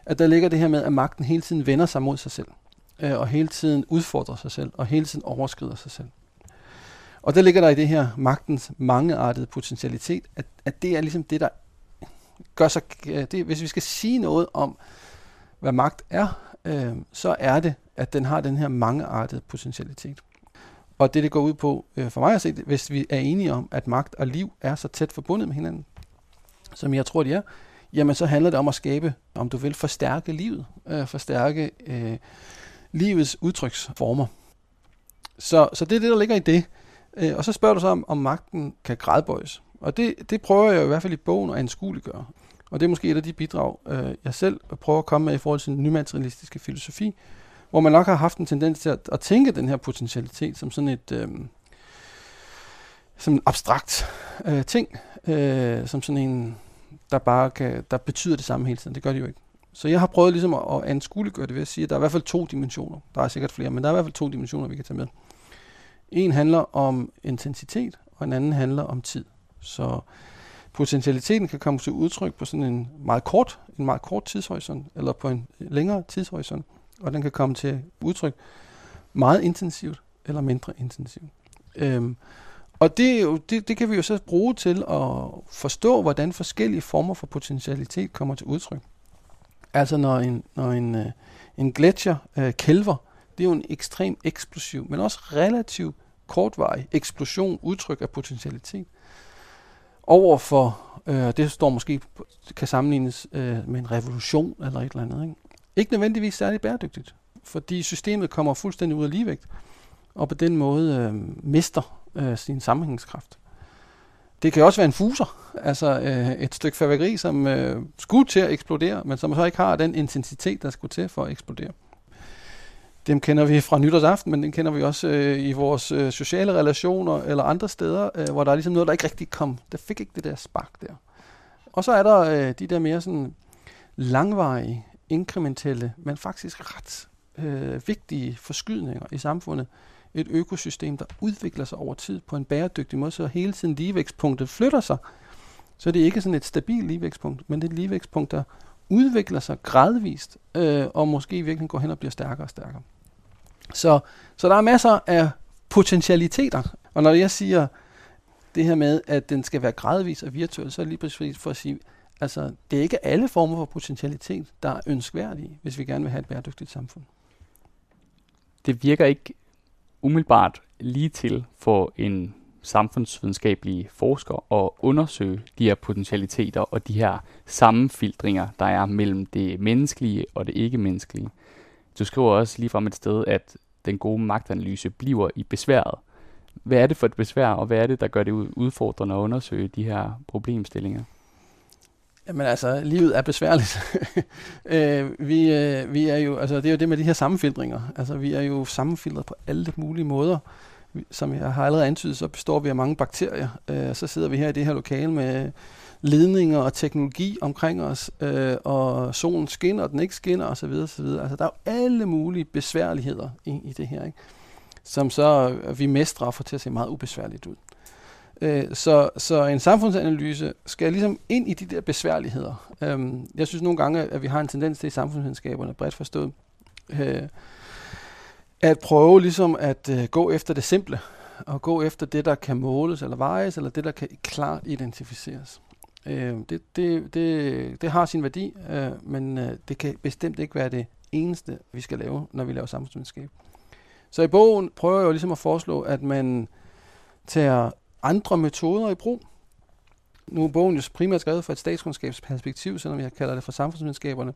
At der ligger det her med, at magten hele tiden vender sig mod sig selv, øh, og hele tiden udfordrer sig selv, og hele tiden overskrider sig selv. Og der ligger der i det her magtens mangeartede potentialitet, at, at det er ligesom det, der gør sig... Øh, det, hvis vi skal sige noget om, hvad magt er, øh, så er det, at den har den her mangeartede potentialitet. Og det, det går ud på, øh, for mig at se, hvis vi er enige om, at magt og liv er så tæt forbundet med hinanden, som jeg tror, de er, jamen så handler det om at skabe, om du vil, forstærke livet, øh, forstærke øh, livets udtryksformer. Så, så det er det, der ligger i det. Øh, og så spørger du så, om, om magten kan gradbøjes. Og det, det prøver jeg i hvert fald i bogen at anskueliggøre. Og det er måske et af de bidrag, øh, jeg selv prøver at komme med i forhold til den nymaterialistiske filosofi, hvor man nok har haft en tendens til at, at tænke den her potentialitet som sådan et øh, som en abstrakt øh, ting, øh, som sådan en, der bare kan, der betyder det samme hele tiden. Det gør det jo ikke. Så jeg har prøvet ligesom at, at anskueliggøre det ved at sige, at der er i hvert fald to dimensioner. Der er sikkert flere, men der er i hvert fald to dimensioner, vi kan tage med. En handler om intensitet, og en anden handler om tid. Så potentialiteten kan komme til udtryk på sådan en meget kort, en meget kort tidshorisont, eller på en længere tidshorisont, og den kan komme til udtryk meget intensivt eller mindre intensivt. Øhm, og det, jo, det, det kan vi jo så bruge til at forstå, hvordan forskellige former for potentialitet kommer til udtryk. Altså når en, når en, øh, en gletsjer øh, kælver, det er jo en ekstrem eksplosiv, men også relativt kortvarig eksplosion, udtryk af potentialitet Overfor, øh, det står måske, kan sammenlignes øh, med en revolution eller et eller andet. Ikke? Ikke nødvendigvis særlig bæredygtigt, fordi systemet kommer fuldstændig ud af ligevægt, og på den måde øh, mister øh, sin sammenhængskraft. Det kan også være en fuser, altså øh, et stykke fyrværkeri, som øh, skulle til at eksplodere, men som så ikke har den intensitet, der skulle til for at eksplodere. Dem kender vi fra nytårsaften, men den kender vi også øh, i vores øh, sociale relationer eller andre steder, øh, hvor der er ligesom noget, der ikke rigtig kom. Der fik ikke det der spark der. Og så er der øh, de der mere sådan langvarige, inkrementelle, men faktisk ret øh, vigtige forskydninger i samfundet. Et økosystem, der udvikler sig over tid på en bæredygtig måde, så hele tiden ligevækstpunktet flytter sig. Så det er ikke sådan et stabilt ligevækstpunkt, men det er et ligevækstpunkt, der udvikler sig gradvist, øh, og måske virkelig går hen og bliver stærkere og stærkere. Så, så der er masser af potentialiteter. Og når jeg siger det her med, at den skal være gradvis og virtuel, så er det lige præcis for at sige, altså det er ikke alle former for potentialitet, der er ønskværdige, hvis vi gerne vil have et bæredygtigt samfund. Det virker ikke umiddelbart lige til for en samfundsvidenskabelige forsker at undersøge de her potentialiteter og de her sammenfiltringer, der er mellem det menneskelige og det ikke-menneskelige. Du skriver også lige frem et sted, at den gode magtanalyse bliver i besværet. Hvad er det for et besvær, og hvad er det, der gør det udfordrende at undersøge de her problemstillinger? Jamen altså, livet er besværligt. øh, vi, øh, vi er jo, altså det er jo det med de her sammenfiltringer. Altså vi er jo sammenfiltret på alle mulige måder. Som jeg har allerede antydet, så består vi af mange bakterier. Øh, så sidder vi her i det her lokale med ledninger og teknologi omkring os, øh, og solen skinner, og den ikke skinner osv. osv. Altså, der er jo alle mulige besværligheder i, i det her, ikke? som så vi mestrer og får til at se meget ubesværligt ud. Øh, så, så en samfundsanalyse skal ligesom ind i de der besværligheder. Øh, jeg synes nogle gange, at vi har en tendens til i samfundsvidenskaberne, bredt forstået, øh, at prøve ligesom at øh, gå efter det simple, og gå efter det, der kan måles eller vejes, eller det, der kan klart identificeres. Øh, det, det, det, det har sin værdi, øh, men øh, det kan bestemt ikke være det eneste, vi skal lave, når vi laver samfundsvidenskab. Så i bogen prøver jeg jo ligesom at foreslå, at man tager andre metoder i brug. Nu er bogen jo primært skrevet fra et statskundskabsperspektiv, selvom jeg kalder det for samfundsvidenskaberne.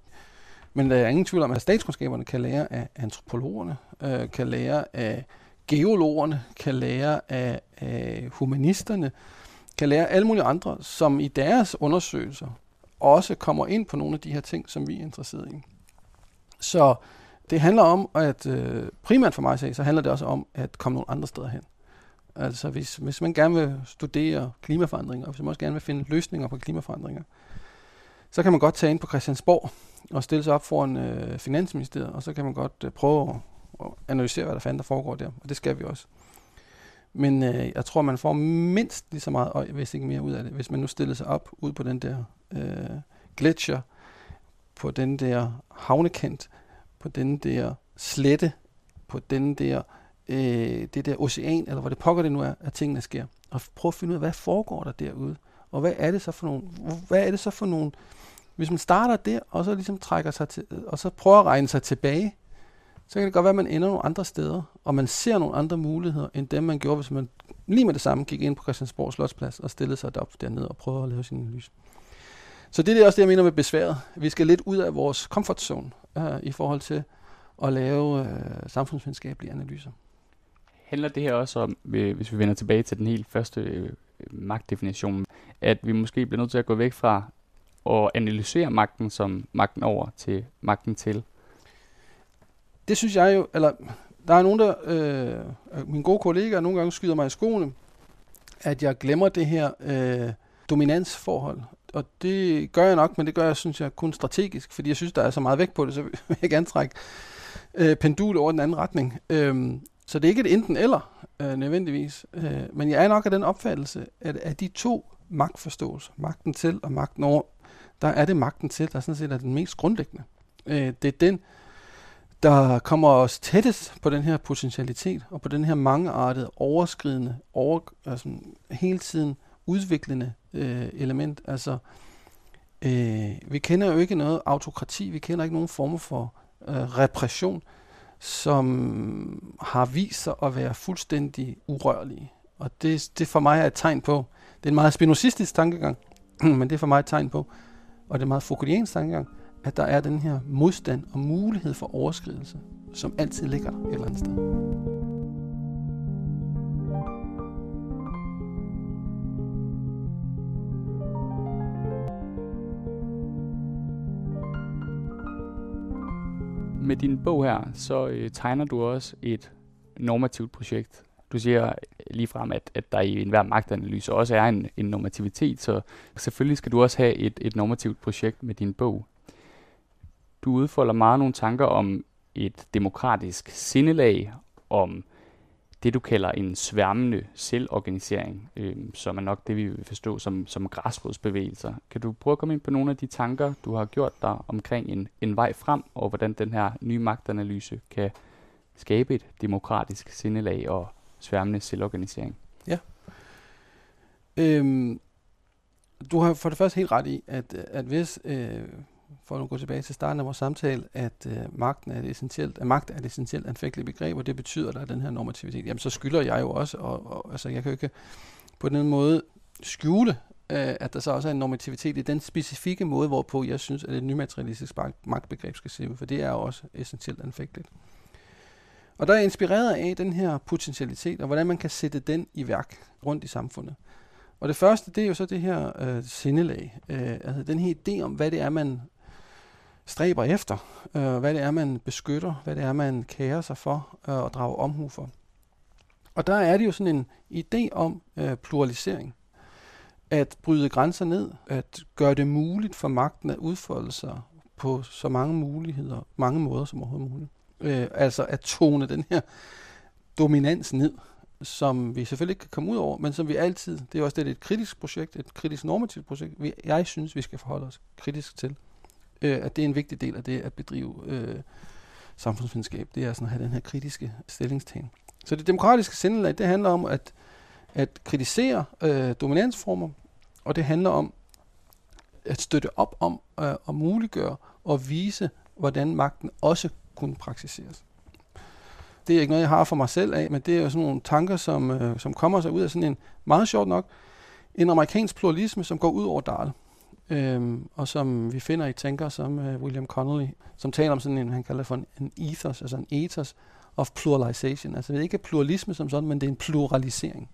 Men der er ingen tvivl om, at statskundskaberne kan lære af antropologerne, øh, kan lære af geologerne, kan lære af, af humanisterne, kan lære alle mulige andre, som i deres undersøgelser også kommer ind på nogle af de her ting, som vi er interesseret i. Så det handler om, at øh, primært for mig så handler det også om at komme nogle andre steder hen. Altså hvis, hvis man gerne vil studere klimaforandringer, og hvis man også gerne vil finde løsninger på klimaforandringer, så kan man godt tage ind på Christiansborg og stille sig op foran øh, Finansministeriet, og så kan man godt øh, prøve at, at analysere, hvad der fanden der foregår der, og det skal vi også. Men øh, jeg tror, man får mindst lige så meget, og hvis ikke mere ud af det, hvis man nu stiller sig op ud på den der øh, gletscher, på den der havnekant, på den der slette, på den der, øh, det der ocean, eller hvor det pokker det nu er, at tingene sker. Og prøv at finde ud af, hvad foregår der derude? Og hvad er det så for nogle, hvad er det så for nogle, hvis man starter der, og så ligesom trækker sig til, og så prøver at regne sig tilbage, så kan det godt være, at man ender nogle andre steder, og man ser nogle andre muligheder, end dem man gjorde, hvis man lige med det samme gik ind på Christiansborg Slotsplads og stillede sig op dernede og prøvede at lave sin analyse. Så det er også det, jeg mener med besværet. Vi skal lidt ud af vores comfort zone øh, i forhold til at lave øh, samfundsvidenskabelige analyser. Handler det her også om, øh, hvis vi vender tilbage til den helt første øh, magtdefinition, at vi måske bliver nødt til at gå væk fra at analysere magten som magten over til magten til? Det synes jeg jo, eller der er nogen, der, øh, mine gode kollegaer nogle gange skyder mig i skoene, at jeg glemmer det her øh, dominansforhold. Og det gør jeg nok, men det gør jeg, synes jeg, kun strategisk, fordi jeg synes, der er så meget vægt på det, så vil jeg gerne trække øh, pendul over den anden retning. Øhm, så det er ikke et enten eller, øh, nødvendigvis. Øh, men jeg er nok af den opfattelse, at af de to magtforståelser, magten til og magten over, der er det magten til, der sådan set er den mest grundlæggende. Øh, det er den, der kommer os tættest på den her potentialitet, og på den her mangeartede, overskridende, over, altså hele tiden udviklende øh, element. Altså, øh, vi kender jo ikke noget autokrati, vi kender ikke nogen former for øh, repression, som har vist sig at være fuldstændig urørlige. Og det, det for mig er et tegn på, det er en meget spinozistisk tankegang, men det er for mig et tegn på, og det er meget Foucaultiansk tankegang, at der er den her modstand og mulighed for overskridelse, som altid ligger et eller andet sted. Med din bog her, så øh, tegner du også et normativt projekt. Du siger lige frem, at, at der i enhver magtanalyse også er en, en normativitet, så selvfølgelig skal du også have et, et normativt projekt med din bog. Du udfolder meget nogle tanker om et demokratisk sindelag, om det, du kalder en sværmende selvorganisering, øh, som er nok det, vi vil forstå som, som græsrodsbevægelser. Kan du prøve at komme ind på nogle af de tanker, du har gjort dig omkring en, en vej frem, og hvordan den her nye magtanalyse kan skabe et demokratisk sindelag og sværmende selvorganisering? Ja. Øhm, du har for det første helt ret i, at, at hvis øh, for at gå tilbage til starten af vores samtale, at øh, magten er et essentielt, at magt er et essentielt anfægteligt begreb, og det betyder, at der er den her normativitet. Jamen, så skylder jeg jo også, og, og altså, jeg kan jo ikke på den måde skjule, øh, at der så også er en normativitet i den specifikke måde, hvorpå jeg synes, at et nymaterialistisk magtbegreb skal se ud, for det er jo også essentielt anfægteligt. Og der er jeg inspireret af den her potentialitet, og hvordan man kan sætte den i værk rundt i samfundet. Og det første, det er jo så det her øh, sindelag, øh, altså den her idé om, hvad det er, man stræber efter, øh, hvad det er, man beskytter, hvad det er, man kærer sig for øh, og drager omhu for. Og der er det jo sådan en idé om øh, pluralisering. At bryde grænser ned, at gøre det muligt for magten at udfolde sig på så mange muligheder, mange måder som overhovedet muligt. Øh, altså at tone den her dominans ned, som vi selvfølgelig ikke kan komme ud over, men som vi altid, det er også det, det er et kritisk projekt, et kritisk normativt projekt, vi, jeg synes, vi skal forholde os kritisk til øh, at det er en vigtig del af det at bedrive øh, samfundsvidenskab, det er sådan at have den her kritiske stillingstagen. Så det demokratiske sindelag, det handler om at, at kritisere øh, dominansformer, og det handler om at støtte op om øh, og muliggøre og vise, hvordan magten også kunne praksiseres. Det er ikke noget, jeg har for mig selv af, men det er jo sådan nogle tanker, som, øh, som kommer sig ud af sådan en, meget sjovt nok, en amerikansk pluralisme, som går ud over Dahl. Øhm, og som vi finder i tænker som øh, William Connolly, som taler om sådan en, han kalder for en, en ethos, altså en ethos of pluralization. Altså det er ikke pluralisme som sådan, men det er en pluralisering.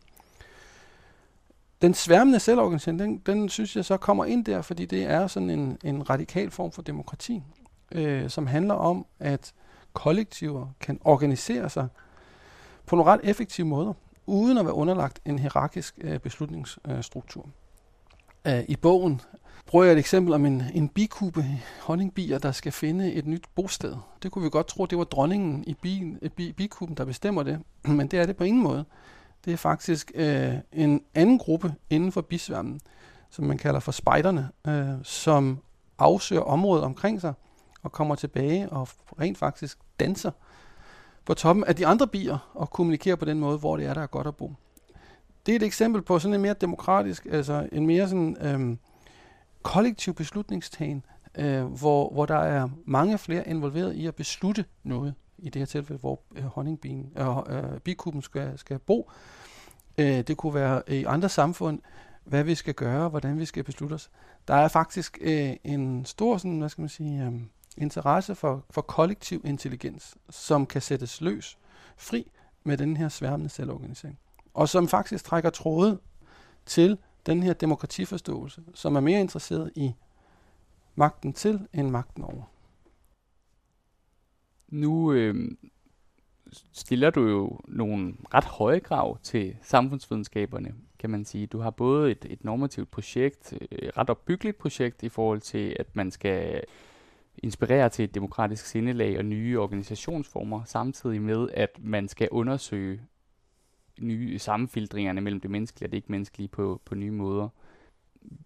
Den sværmende selvorganisering, den, den synes jeg så kommer ind der, fordi det er sådan en, en radikal form for demokrati, øh, som handler om, at kollektiver kan organisere sig på nogle ret effektive måder, uden at være underlagt en hierarkisk øh, beslutningsstruktur. Øh, Øh, I bogen bruger jeg et eksempel om en, en bikube, honningbier, der skal finde et nyt bosted. Det kunne vi godt tro, det var dronningen i bi, bi, bikuben, der bestemmer det, men det er det på ingen måde. Det er faktisk øh, en anden gruppe inden for bisværmen, som man kalder for spejderne, øh, som afsøger området omkring sig og kommer tilbage og rent faktisk danser på toppen af de andre bier og kommunikerer på den måde, hvor det er, der er godt at bo. Det er et eksempel på sådan en mere demokratisk, altså en mere sådan øhm, kollektiv beslutningstagen, øh, hvor, hvor der er mange flere involveret i at beslutte noget. I det her tilfælde, hvor øh, honningbien, øh, øh, bikuben skal, skal bo. Øh, det kunne være øh, i andre samfund, hvad vi skal gøre, hvordan vi skal beslutte os. Der er faktisk øh, en stor sådan, hvad skal man sige, øh, interesse for, for kollektiv intelligens, som kan sættes løs, fri med den her sværmende selvorganisering. Og som faktisk trækker tråde til den her demokratiforståelse, som er mere interesseret i magten til end magten over. Nu øh, stiller du jo nogle ret høje krav til samfundsvidenskaberne, kan man sige. Du har både et, et normativt projekt, øh, et ret opbyggeligt projekt i forhold til, at man skal inspirere til et demokratisk sindelag og nye organisationsformer, samtidig med, at man skal undersøge nye sammenfiltringerne mellem det menneskelige og det ikke menneskelige på, på nye måder.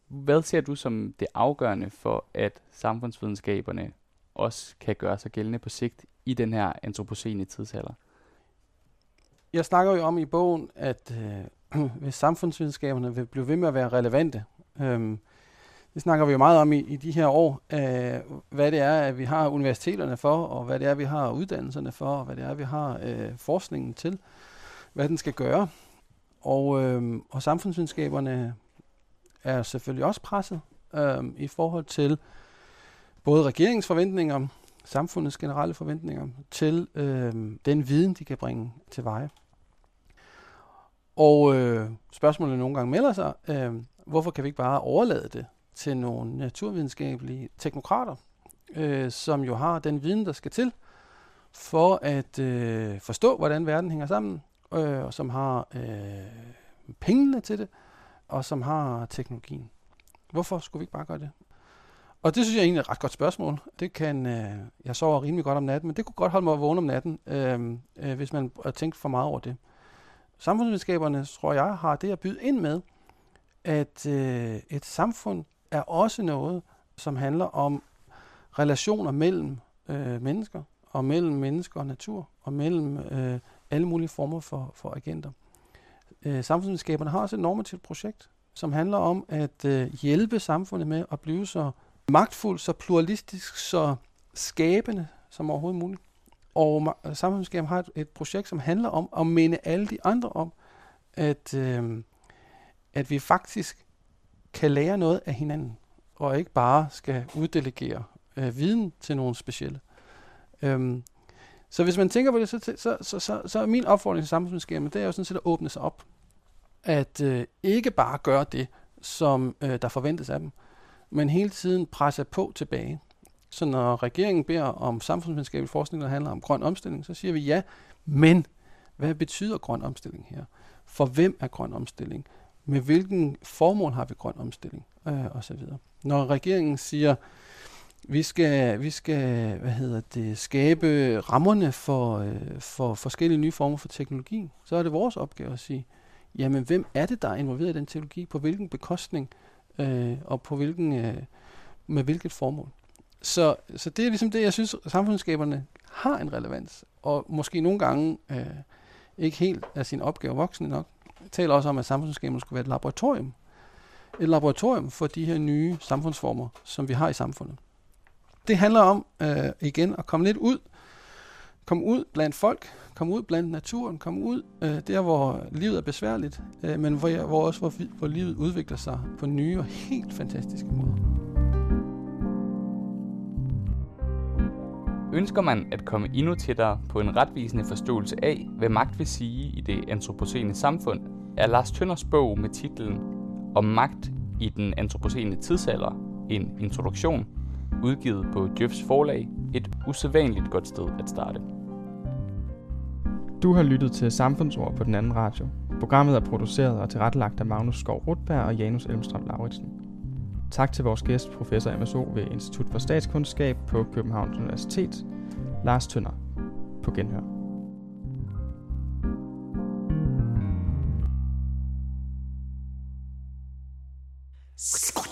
Hvad ser du som det afgørende for, at samfundsvidenskaberne også kan gøre sig gældende på sigt i den her antropocene tidsalder? Jeg snakker jo om i bogen, at øh, hvis samfundsvidenskaberne vil blive ved med at være relevante, øh, det snakker vi jo meget om i, i de her år, øh, hvad det er, at vi har universiteterne for, og hvad det er, vi har uddannelserne for, og hvad det er, vi har øh, forskningen til, hvad den skal gøre. Og, øh, og samfundsvidenskaberne er selvfølgelig også presset øh, i forhold til både regeringens forventninger, samfundets generelle forventninger, til øh, den viden, de kan bringe til veje. Og øh, spørgsmålet nogle gange melder sig, øh, hvorfor kan vi ikke bare overlade det til nogle naturvidenskabelige teknokrater, øh, som jo har den viden, der skal til for at øh, forstå, hvordan verden hænger sammen, øh, og som har øh, pengene til det, og som har teknologien. Hvorfor skulle vi ikke bare gøre det? Og det synes jeg egentlig er et ret godt spørgsmål. Det kan, øh, jeg sover rimelig godt om natten, men det kunne godt holde mig vågen om natten, øh, øh, hvis man har tænkt for meget over det. Samfundsvidenskaberne, tror jeg, har det at byde ind med, at øh, et samfund er også noget, som handler om relationer mellem øh, mennesker, og mellem mennesker og natur, og mellem øh, alle mulige former for, for agenter. Øh, samfundsvidenskaberne har også et normativt projekt, som handler om at øh, hjælpe samfundet med at blive så magtfuld, så pluralistisk, så skabende som overhovedet muligt. Og samfundsvidenskaben har et, et projekt, som handler om at minde alle de andre om, at, øh, at vi faktisk kan lære noget af hinanden, og ikke bare skal uddelegere øh, viden til nogen specielle. Øhm, så hvis man tænker på det, så, så, så, så, så er min opfordring til samfundsvidenskaben, det er jo sådan set at åbne sig op. At øh, ikke bare gøre det, som øh, der forventes af dem, men hele tiden presse på tilbage. Så når regeringen beder om samfundsvidenskabelig forskning, der handler om grøn omstilling, så siger vi ja, men hvad betyder grøn omstilling her? For hvem er grøn omstilling? Med hvilken formål har vi grøn omstilling? Øh, og så videre. Når regeringen siger, vi skal, vi skal hvad hedder det, skabe rammerne for, øh, for forskellige nye former for teknologi, så er det vores opgave at sige, jamen hvem er det, der er involveret i den teknologi, på hvilken bekostning, øh, og på hvilken, øh, med hvilket formål. Så, så det er ligesom det, jeg synes, samfundsskaberne har en relevans, og måske nogle gange øh, ikke helt er sin opgave voksne nok. Jeg taler også om, at samfundsskaberne skulle være et laboratorium. Et laboratorium for de her nye samfundsformer, som vi har i samfundet. Det handler om øh, igen at komme lidt ud, komme ud blandt folk, komme ud blandt naturen, komme ud øh, der, hvor livet er besværligt, øh, men hvor, hvor også hvor, hvor livet udvikler sig på nye og helt fantastiske måder. Ønsker man at komme endnu tættere på en retvisende forståelse af, hvad magt vil sige i det antropocene samfund, er Lars Tønders bog med titlen Om magt i den antropocene tidsalder, en introduktion, udgivet på Djøfs forlag, et usædvanligt godt sted at starte. Du har lyttet til Samfundsord på den anden radio. Programmet er produceret og tilrettelagt af Magnus Skov Rutberg og Janus Elmstrøm Lauritsen. Tak til vores gæst, professor MSO ved Institut for Statskundskab på Københavns Universitet, Lars Tønder. På genhør. Squat.